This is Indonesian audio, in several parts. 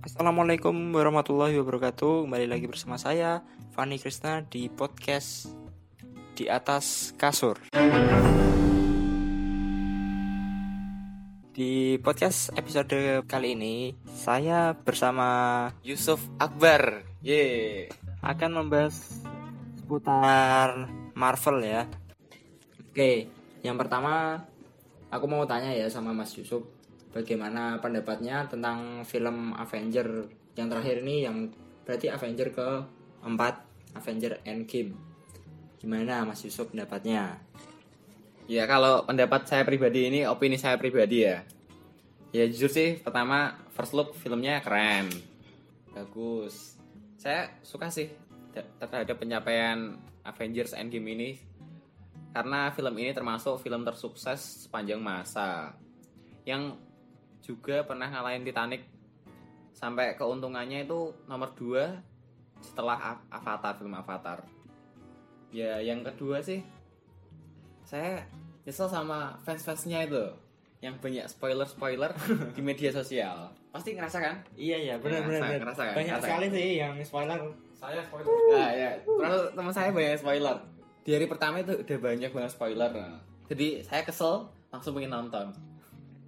Assalamualaikum warahmatullahi wabarakatuh Kembali lagi bersama saya Fani Krishna di podcast Di atas kasur Di podcast episode kali ini Saya bersama Yusuf Akbar. Ye. akan membahas seputar Marvel ya. Oke, yang pertama aku mau tanya ya sama Mas Yusuf, bagaimana pendapatnya tentang film Avenger yang terakhir ini yang berarti Avenger ke 4 Avenger Endgame. Gimana Mas Yusuf pendapatnya? Ya kalau pendapat saya pribadi ini opini saya pribadi ya. Ya jujur sih pertama first look filmnya keren. Bagus. Saya suka sih ter- terhadap pencapaian Avengers Endgame ini karena film ini termasuk film tersukses sepanjang masa yang juga pernah ngalahin Titanic. Sampai keuntungannya itu nomor 2 setelah Avatar film Avatar. Ya yang kedua sih saya nyesel sama fans-fansnya itu yang banyak spoiler-spoiler di media sosial. Pasti ngerasa kan? Iya iya benar, benar, benar. Banyak Banyak sekali sekali sih yang spoiler. saya spoiler. Nah, ya terus teman saya banyak spoiler. Di hari pertama itu udah banyak banget spoiler. Nah. jadi saya kesel langsung pengen nonton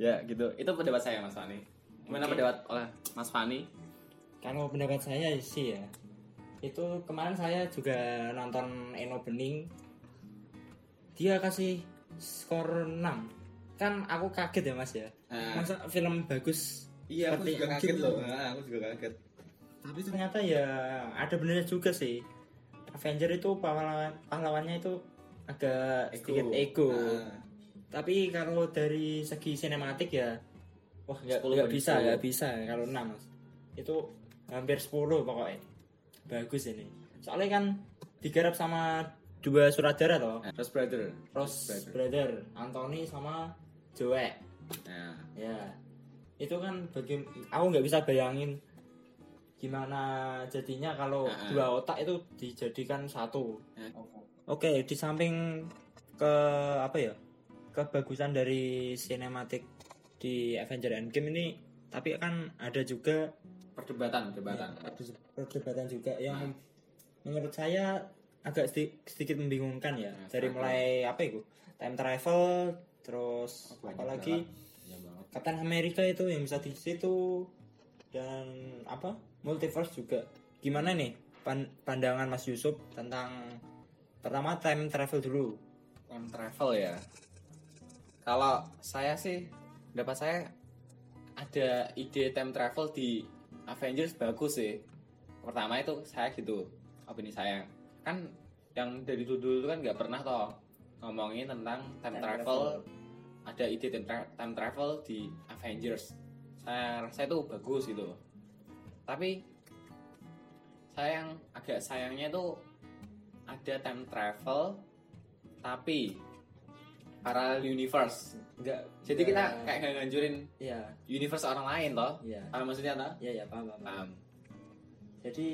ya gitu. Itu pendapat saya mas Fani. Gimana Oke. pendapat oleh mas Fani? Kalau pendapat saya sih ya, itu kemarin saya juga nonton Eno Bening. Dia kasih skor 6 Kan aku kaget ya mas ya. nah, Masa film bagus iya aku juga kaget gitu. loh. Nah, aku juga kaget. Tapi ternyata ya ada benernya juga sih. Avenger itu pahlawan pahlawannya itu agak sedikit ego. Nah, tapi kalau dari segi sinematik ya wah nggak 10 nggak bisa 10. nggak bisa kalau 6 mas. Itu hampir 10 pokoknya. Bagus ini. Soalnya kan digarap sama dua sutradara toh. Nah, Rose Brother. Ross Brother. Brother Anthony sama Joe nah ya. Itu kan bagi aku nggak bisa bayangin gimana jadinya kalau Ah, ah. dua otak itu dijadikan satu. Ya. oke di samping ke apa ya kebagusan dari sinematik di Avenger Endgame ini tapi kan ada juga perdebatan perdebatan. Ya, perdebatan juga yang menurut saya agak sedi- sedikit membingungkan ya. Nah, dari mulai apa itu? Time travel terus Banyak apalagi. Captain America itu yang bisa di situ dan apa? Multiverse juga. Gimana nih pan- pandangan Mas Yusuf tentang pertama time travel dulu? Time travel ya kalau saya sih dapat saya ada ide time travel di Avengers bagus sih. Pertama itu saya gitu opini saya. Kan yang dari dulu dulu kan nggak pernah toh ngomongin tentang time, Time travel, ada ide time, tra- time travel di Avengers. Saya rasa itu bagus gitu. Tapi sayang agak sayangnya itu ada time travel tapi parallel universe enggak jadi kita kayak nggak nganjurin ya universe orang lain toh. Ya paham maksudnya toh ya ya paham, paham. paham. Jadi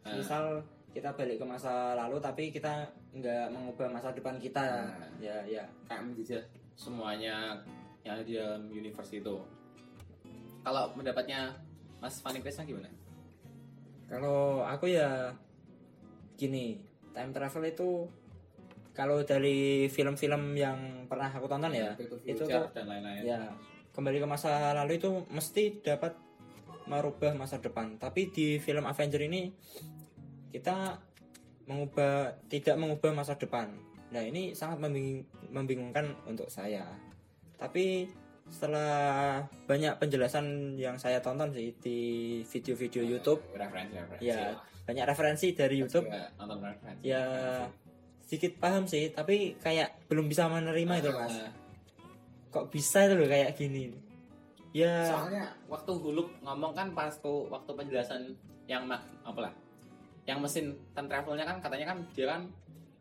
Ah. misal kita balik ke masa lalu tapi kita nggak mengubah masa depan kita. Ah. ya ya kayak menjajah semuanya yang ada di dalam universe itu. Kalau pendapatnya Mas Fani Krisna gimana? kalau aku ya gini time travel itu kalau dari film-film yang pernah aku tonton ya itu tuh dan lain-lain. ya kembali ke masa lalu itu mesti dapat merubah masa depan. Tapi di film Avenger ini kita mengubah tidak mengubah masa depan. Nah ini sangat membing- membingungkan untuk saya. Tapi setelah banyak penjelasan yang saya tonton sih di video-video YouTube referensi referensi ya banyak referensi dari YouTube. Juga nonton referensi. Ya sedikit paham sih tapi kayak belum bisa menerima itu mas. Ah, kok bisa itu loh kayak gini? Ya. Soalnya waktu Huluk ngomong kan pas tuh waktu penjelasan yang ma- apa lah? Yang mesin time travelnya kan katanya kan dia kan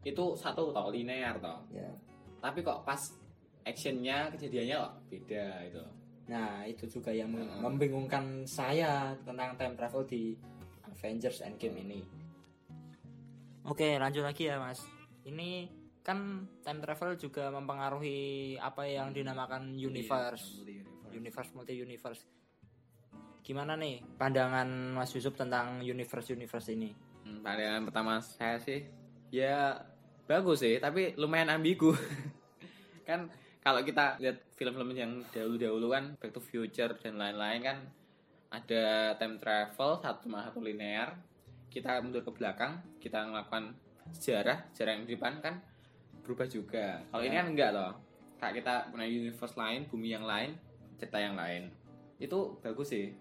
itu satu toh linear toh. Ya. Tapi kok pas actionnya kejadiannya kok beda itu. Nah itu juga yang Hmm. membingungkan saya tentang time travel di Avengers Endgame ini. Oke lanjut lagi ya mas ini kan time travel juga mempengaruhi apa yang dinamakan universe Iya, multi universe. universe multi universe gimana nih pandangan Mas Yusuf tentang universe universe ini? Hmm, pandangan pertama saya sih ya bagus sih tapi lumayan ambigu. Kan kalau kita lihat film-film yang dahulu-dahulu kan Back to Future dan lain-lain kan ada time travel satu sama satu linear kita mundur ke belakang kita melakukan sejarah sejarah yang di depan kan berubah juga. Kalau ini Ya. kan enggak loh kayak kita punya universe lain bumi yang lain cerita yang lain. Itu bagus sih.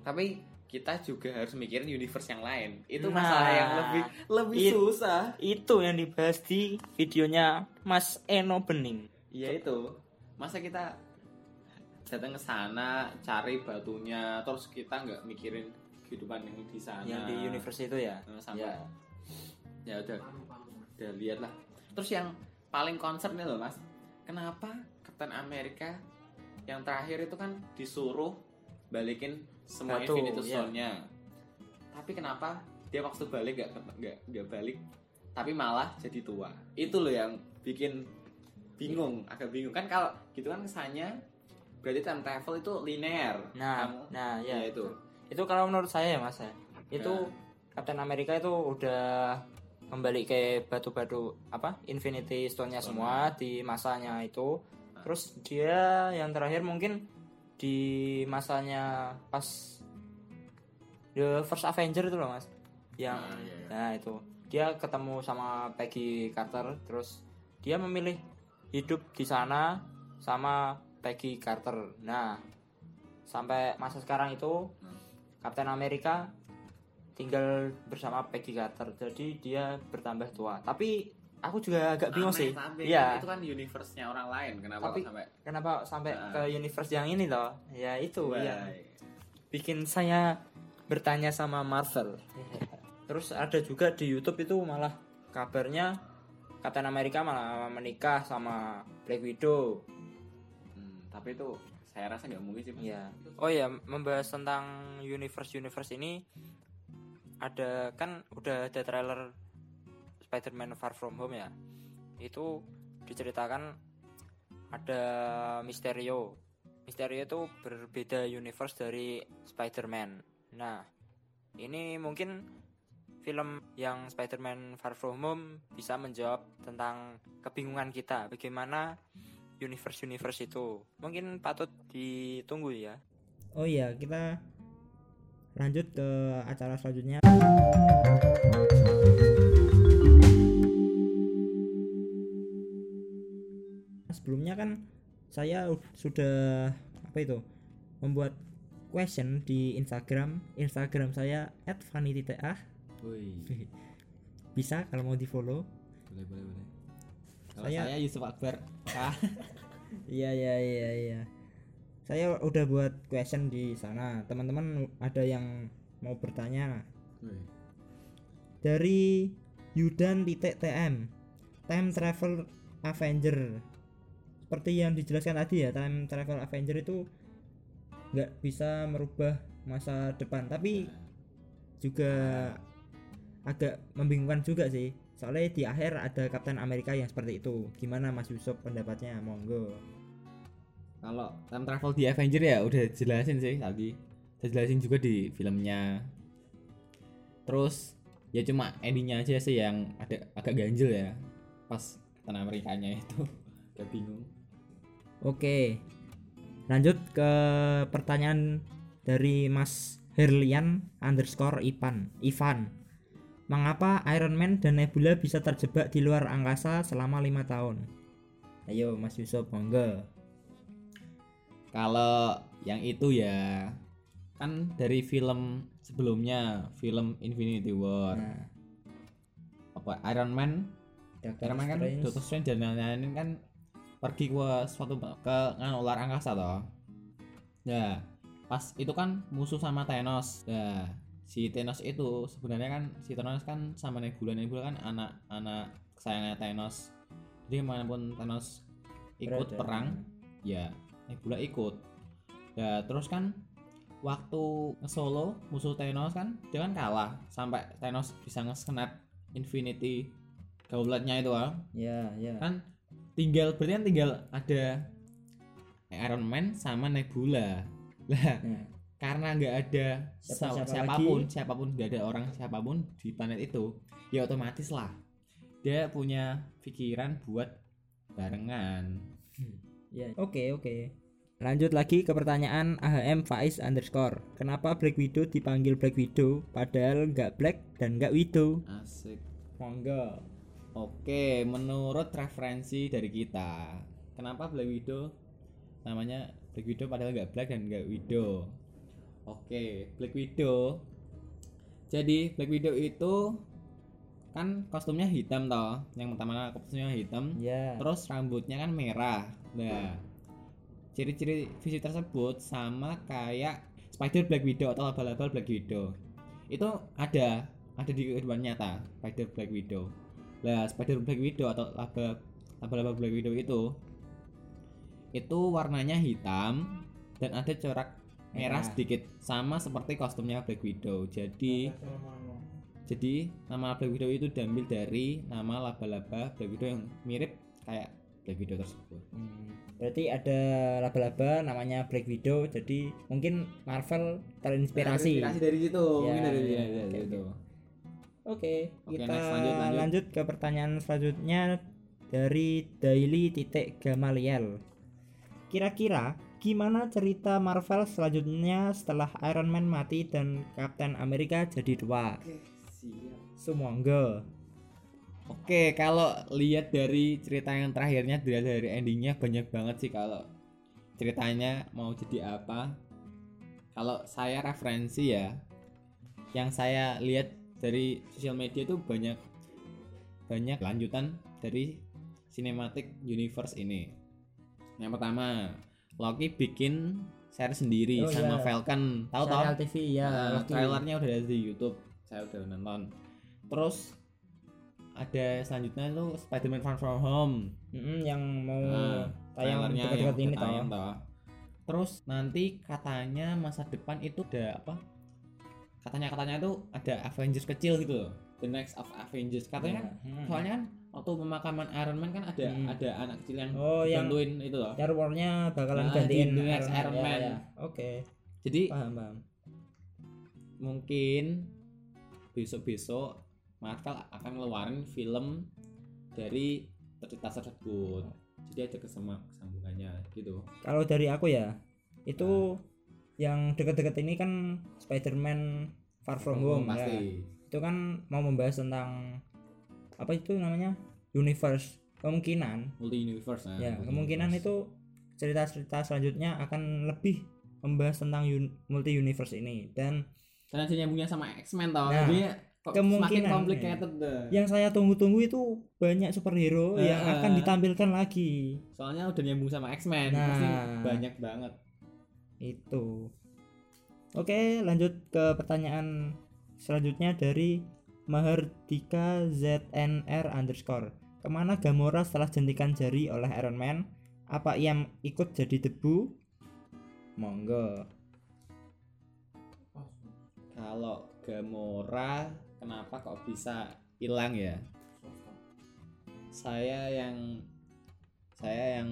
Tapi kita juga harus mikirin universe yang lain. Itu Nah, masalah yang lebih lebih it- susah. itu yang dibahas di videonya Mas Eno Bening. Ya itu. Masa kita datang ke sana cari batunya terus kita nggak mikirin kehidupan yang di sana. Yang di universe itu ya? Nah, sampai ya ya udah. Udah lihat lah. Terus yang paling concern nih loh mas. Kenapa Captain America yang terakhir itu kan disuruh balikin semua Batu, Infinity iya. Stone-nya? Tapi kenapa dia waktu balik gak, nggak nggak balik tapi malah jadi tua? Itu loh yang bikin bingung agak bingung. Kan kalau gitu kan kesannya berarti time travel itu linear. Nah Kamu- nah ya, ya itu. Itu kalau menurut saya ya mas ya itu Ya. Captain America itu udah kembali ke batu-batu apa Infinity Stone-nya Stone. semua di masanya itu Nah. terus dia yang terakhir mungkin di masanya pas the first Avenger itu loh mas yang Nah, iya, iya. nah itu dia ketemu sama Peggy Carter terus dia memilih hidup di sana sama Peggy Carter nah sampai masa sekarang itu Hmm. Captain America tinggal bersama Peggy Carter. Jadi dia bertambah tua. Tapi aku juga agak bingung Aneh, sih. tapi Iya. itu kan universe-nya orang lain. Kenapa Tapi- sampai kenapa sampai Nah. ke universe yang ini loh? Ya itu Wah, yang bikin saya bertanya sama Marvel. Terus ada juga di YouTube itu malah kabarnya Captain America malah menikah sama Black Widow. Hmm, tapi itu saya rasa nggak mungkin sih. Iya. Oh ya, membahas tentang universe universe ini ada kan udah ada trailer Spider-Man Far From Home ya. Itu diceritakan ada Mysterio. Mysterio itu berbeda universe dari Spider-Man. Nah, ini mungkin film yang Spider-Man Far From Home bisa menjawab tentang kebingungan kita bagaimana universe-universe itu. Mungkin patut ditunggu ya. Oh iya, kita lanjut ke acara selanjutnya. Sebelumnya kan saya sudah apa itu membuat question di Instagram, Instagram saya @vanity_ta. Woi, Bisa kalau mau di follow. boleh boleh boleh. Kalau Saya- saya, Yusuf Akbar. Ah, Iya iya iya iya. Saya udah buat question di sana. Teman-teman ada yang mau bertanya woi. dari Yudan titik TM Time Travel Avenger. Seperti yang dijelaskan tadi ya, Time Travel Avenger itu nggak bisa merubah masa depan, tapi juga agak membingungkan juga sih. Soalnya di akhir ada Captain America yang seperti itu. Gimana Mas Yusuf pendapatnya? Monggo. Kalau time travel di Avenger ya udah jelasin sih tadi. Udah jelasin juga di filmnya. Terus ya cuma endingnya aja sih yang ada agak ganjel ya. Pas Captain Amerikanya itu agak bingung. Oke. Lanjut ke pertanyaan dari Mas Herlian underscore Ivan. Ivan. Mengapa Iron Man dan Nebula bisa terjebak di luar angkasa selama lima tahun? Ayo Mas Yusuf, monggo. Kalau yang itu ya kan dari film sebelumnya, film Infinity War. Nah, Apa Iron Man Doctor Iron Man kan Strange. Doctor Strange dan lain-lain kan pergi ke suatu ke kan ular angkasa toh. Ya, pas itu kan musuh sama Thanos. Ya, si Thanos itu sebenarnya kan si Thanos kan sama Nebula Nebula kan anak-anak kesayangannya Thanos. Jadi ke mana pun Thanos ikut Berada. perang, ya Nebula ikut. Ya, terus kan waktu nge-solo musuh Thanos kan dia kan kalah sampai Thanos bisa nge-snap Infinity gauntletnya itu ah Ya, ya. kan tinggal berarti kan tinggal ada Iron Man sama Nebula lah Nah, karena nggak ada Siapa-siapa sa- siapa pun siapa pun nggak ada orang siapa pun di planet itu ya otomatis lah dia punya pikiran buat barengan Ya. Oke oke. Lanjut lagi ke pertanyaan AHM Faiz underscore. Kenapa Black Widow dipanggil Black Widow padahal nggak Black dan nggak Widow? asik Monggo. Oke, menurut referensi dari kita, kenapa Black Widow namanya Black Widow padahal nggak Black dan nggak Widow? Oke, Black Widow. Jadi Black Widow itu kan kostumnya hitam toh, yang pertama kostumnya hitam, Ya. terus rambutnya kan merah. Nah, ciri-ciri visi tersebut sama kayak Spider Black Widow atau laba-laba Black Widow. Itu ada ada di kehidupan nyata Spider Black Widow. Lah, Spider Black Widow atau laba laba-laba Black Widow itu itu warnanya hitam dan ada corak merah Merah. sedikit sama seperti kostumnya Black Widow. Jadi jadi nama Black Widow itu diambil dari nama laba-laba Black Widow yang mirip kayak Black Widow tersebut. Hmm, berarti ada laba-laba namanya Black Widow. Jadi mungkin Marvel terinspirasi. Terinspirasi dari situ, Ya, mungkin dari, ya, dari oke, situ. Oke, Oke, kita next, lanjut, lanjut, lanjut. ke pertanyaan selanjutnya dari Daily titik Gamaliel. Kira-kira gimana cerita Marvel selanjutnya setelah Iron Man mati dan Captain America jadi dua? Semoga. Oke, kalau lihat dari cerita yang terakhirnya dari, dari endingnya banyak banget sih kalau ceritanya mau jadi apa. Kalau saya referensi ya, yang saya lihat dari sosial media itu banyak banyak lanjutan dari cinematic universe ini. Yang pertama, Loki bikin series sendiri Oh, sama iya. Falcon. Tahu tahu? TV ya. Nah, Loki. trailernya udah ada di YouTube saya udah nonton terus ada selanjutnya tuh Spider-Man Far From Home Mm-mm, yang mau nah, tayang dekat-dekat yang ini tayang toh. terus nanti katanya masa depan itu ada apa katanya katanya tuh ada Avengers kecil gitu loh the next of Avengers katanya kan Hmm. soalnya kan waktu pemakaman Iron Man kan ada Hmm. ada anak kecil yang Oh, yang bantuin itu loh Star Wars-nya bakalan Nah, gantiin The Next Iron ya, Man. ya. Oke, jadi paham paham. mungkin besok-besok Marvel akan ngeluarin film dari cerita tersebut jadi ada kesambungannya gitu Kalau dari aku ya, itu yang dekat-dekat ini kan Spider-Man Far From Home ya. pasti Itu kan mau membahas tentang apa itu namanya? Universe. Kemungkinan multi universe nah, ya, multi kemungkinan universe. itu cerita-cerita selanjutnya akan lebih membahas tentang un- multi universe ini dan dan ada nyambungnya sama X-Men tau Nah, jadi kemungkinan, semakin complicated deh. yang saya tunggu-tunggu itu banyak superhero yang Eh, akan ditampilkan lagi. soalnya udah nyambung sama X-Men Nah. pasti banyak banget. Itu. Oke lanjut ke pertanyaan selanjutnya dari Mahardika ZNR underscore. Ke mana Gamora setelah jentikan jari oleh Iron Man? Apa ia ikut jadi debu? Monggo. Kalau Gamora kenapa kok bisa hilang ya? Saya yang saya yang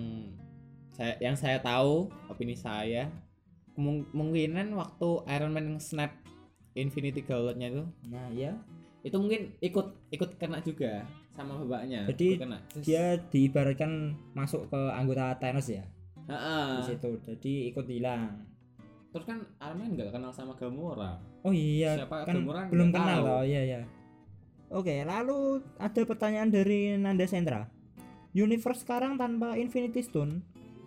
saya yang saya tahu opini saya kemung- kemungkinan waktu Iron Man snap Infinity Gauntletnya itu nah ya itu mungkin ikut ikut kena juga sama bapaknya Jadi kena. Terus- dia diibaratkan masuk ke anggota Thanos ya? Ha-ha. di situ. Jadi ikut hilang terus kan Man nggak kenal sama Gamora. Oh iya Siapa kan Gamora? belum kenal tahu. loh iya ya oke lalu ada pertanyaan dari Nanda Sentra universe sekarang tanpa Infinity Stone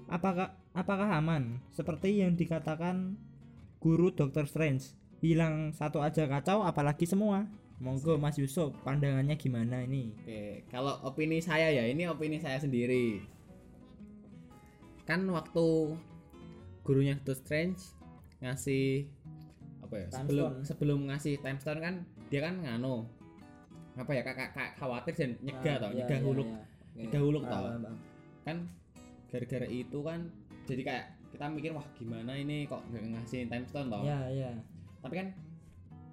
apakah apakah aman? Seperti yang dikatakan guru Doctor Strange hilang satu aja kacau apalagi semua. Monggo Mas Yusuf pandangannya gimana ini? Oke, kalau opini saya ya, ini opini saya sendiri. Kan waktu gurunya Doctor Strange ngasih apa ya? Time Sebelum stone. sebelum ngasih time stone kan dia kan ngano. Apa ya? Kakak kakak khawatir dan nyegah tau, nyegah huluk, nyegah huluk tau. Kan gara-gara itu kan jadi kayak kita mikir wah gimana ini kok nggak ngasih time stone tau. ya ya Tapi kan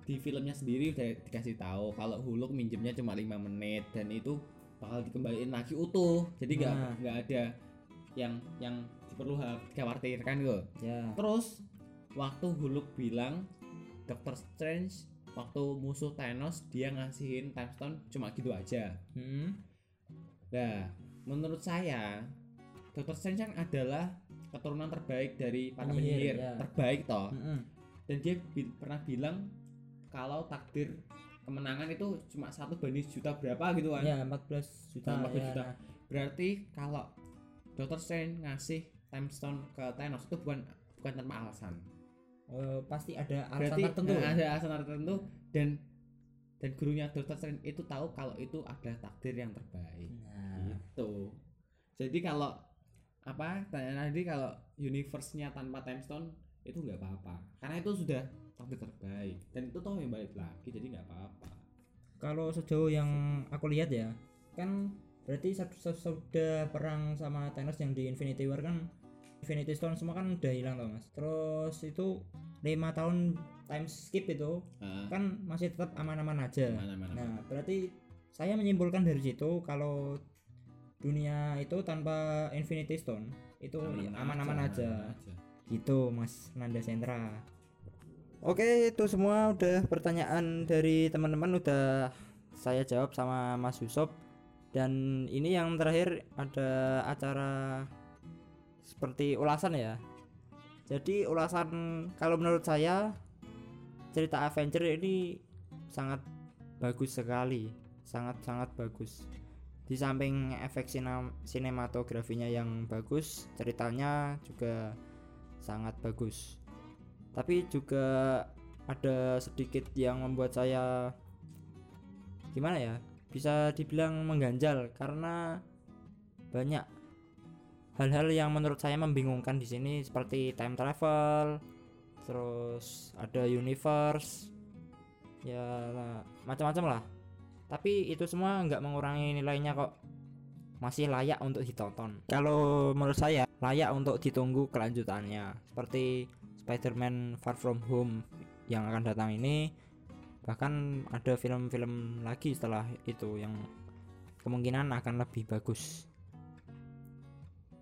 di filmnya sendiri udah dikasih tahu kalau Hulk minjemnya cuma lima menit dan itu bakal dikembaliin lagi utuh jadi nggak Nah. nggak ada yang yang perlu ha- dikhawatirkan gitu ya terus waktu Hulk bilang Doctor Strange waktu musuh Thanos dia ngasihin time stone cuma gitu aja Hmm. Nah, menurut saya Doctor Strange kan adalah keturunan terbaik dari para Penyihir, penyihir, ya. terbaik toh. Mm-mm. Dan dia bi- pernah bilang kalau takdir kemenangan itu cuma satu banding juta berapa gitu kan. Ya 14 juta. Nah, 14 ya. juta. Berarti kalau Doctor Strange ngasih time stone ke Thanos itu bukan bukan tanpa alasan. Oh, pasti ada alasan Berarti tertentu. nah, ada alasan tertentu dan dan gurunya Doctor Strange itu tahu kalau itu adalah takdir yang terbaik. Nah, gitu. Jadi kalau apa tanya tadi kalau universe-nya tanpa time stone itu nggak apa-apa. Karena itu sudah takdir terbaik. Dan itu toh yang balik lagi jadi nggak apa-apa. Kalau sejauh yang aku lihat ya, kan berarti sudah perang sama Thanos yang di Infinity War kan Infinity Stone semua kan udah hilang loh mas. Terus itu lima tahun time skip itu nah, kan masih tetap aman-aman aja. mana mana Nah, berarti saya menyimpulkan dari situ kalau dunia itu tanpa Infinity Stone itu aman-aman aja. Gitu, Mas Nanda Sentra. Oke, itu semua udah pertanyaan dari teman-teman udah saya jawab sama Mas Yusuf. Dan ini yang terakhir ada acara seperti ulasan ya. Jadi ulasan kalau menurut saya cerita Avenger ini sangat bagus sekali, sangat-sangat bagus. Di samping efek sinematografinya yang bagus, ceritanya juga sangat bagus. Tapi juga ada sedikit yang membuat saya gimana ya? Bisa dibilang mengganjal karena banyak hal-hal yang menurut saya membingungkan di sini seperti time travel, terus ada universe, ya macam-macam lah. Tapi itu semua nggak mengurangi nilainya kok. Masih layak untuk ditonton. Kalau menurut saya layak untuk ditunggu kelanjutannya. Seperti Spider-Man Far From Home yang akan datang ini bahkan ada film-film lagi setelah itu yang kemungkinan akan lebih bagus.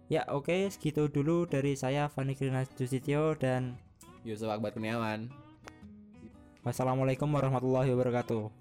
Ya oke segitu dulu dari saya Fani Krina Jusitio dan Yusuf Akbar Kurniawan wassalamualaikum warahmatullahi wabarakatuh.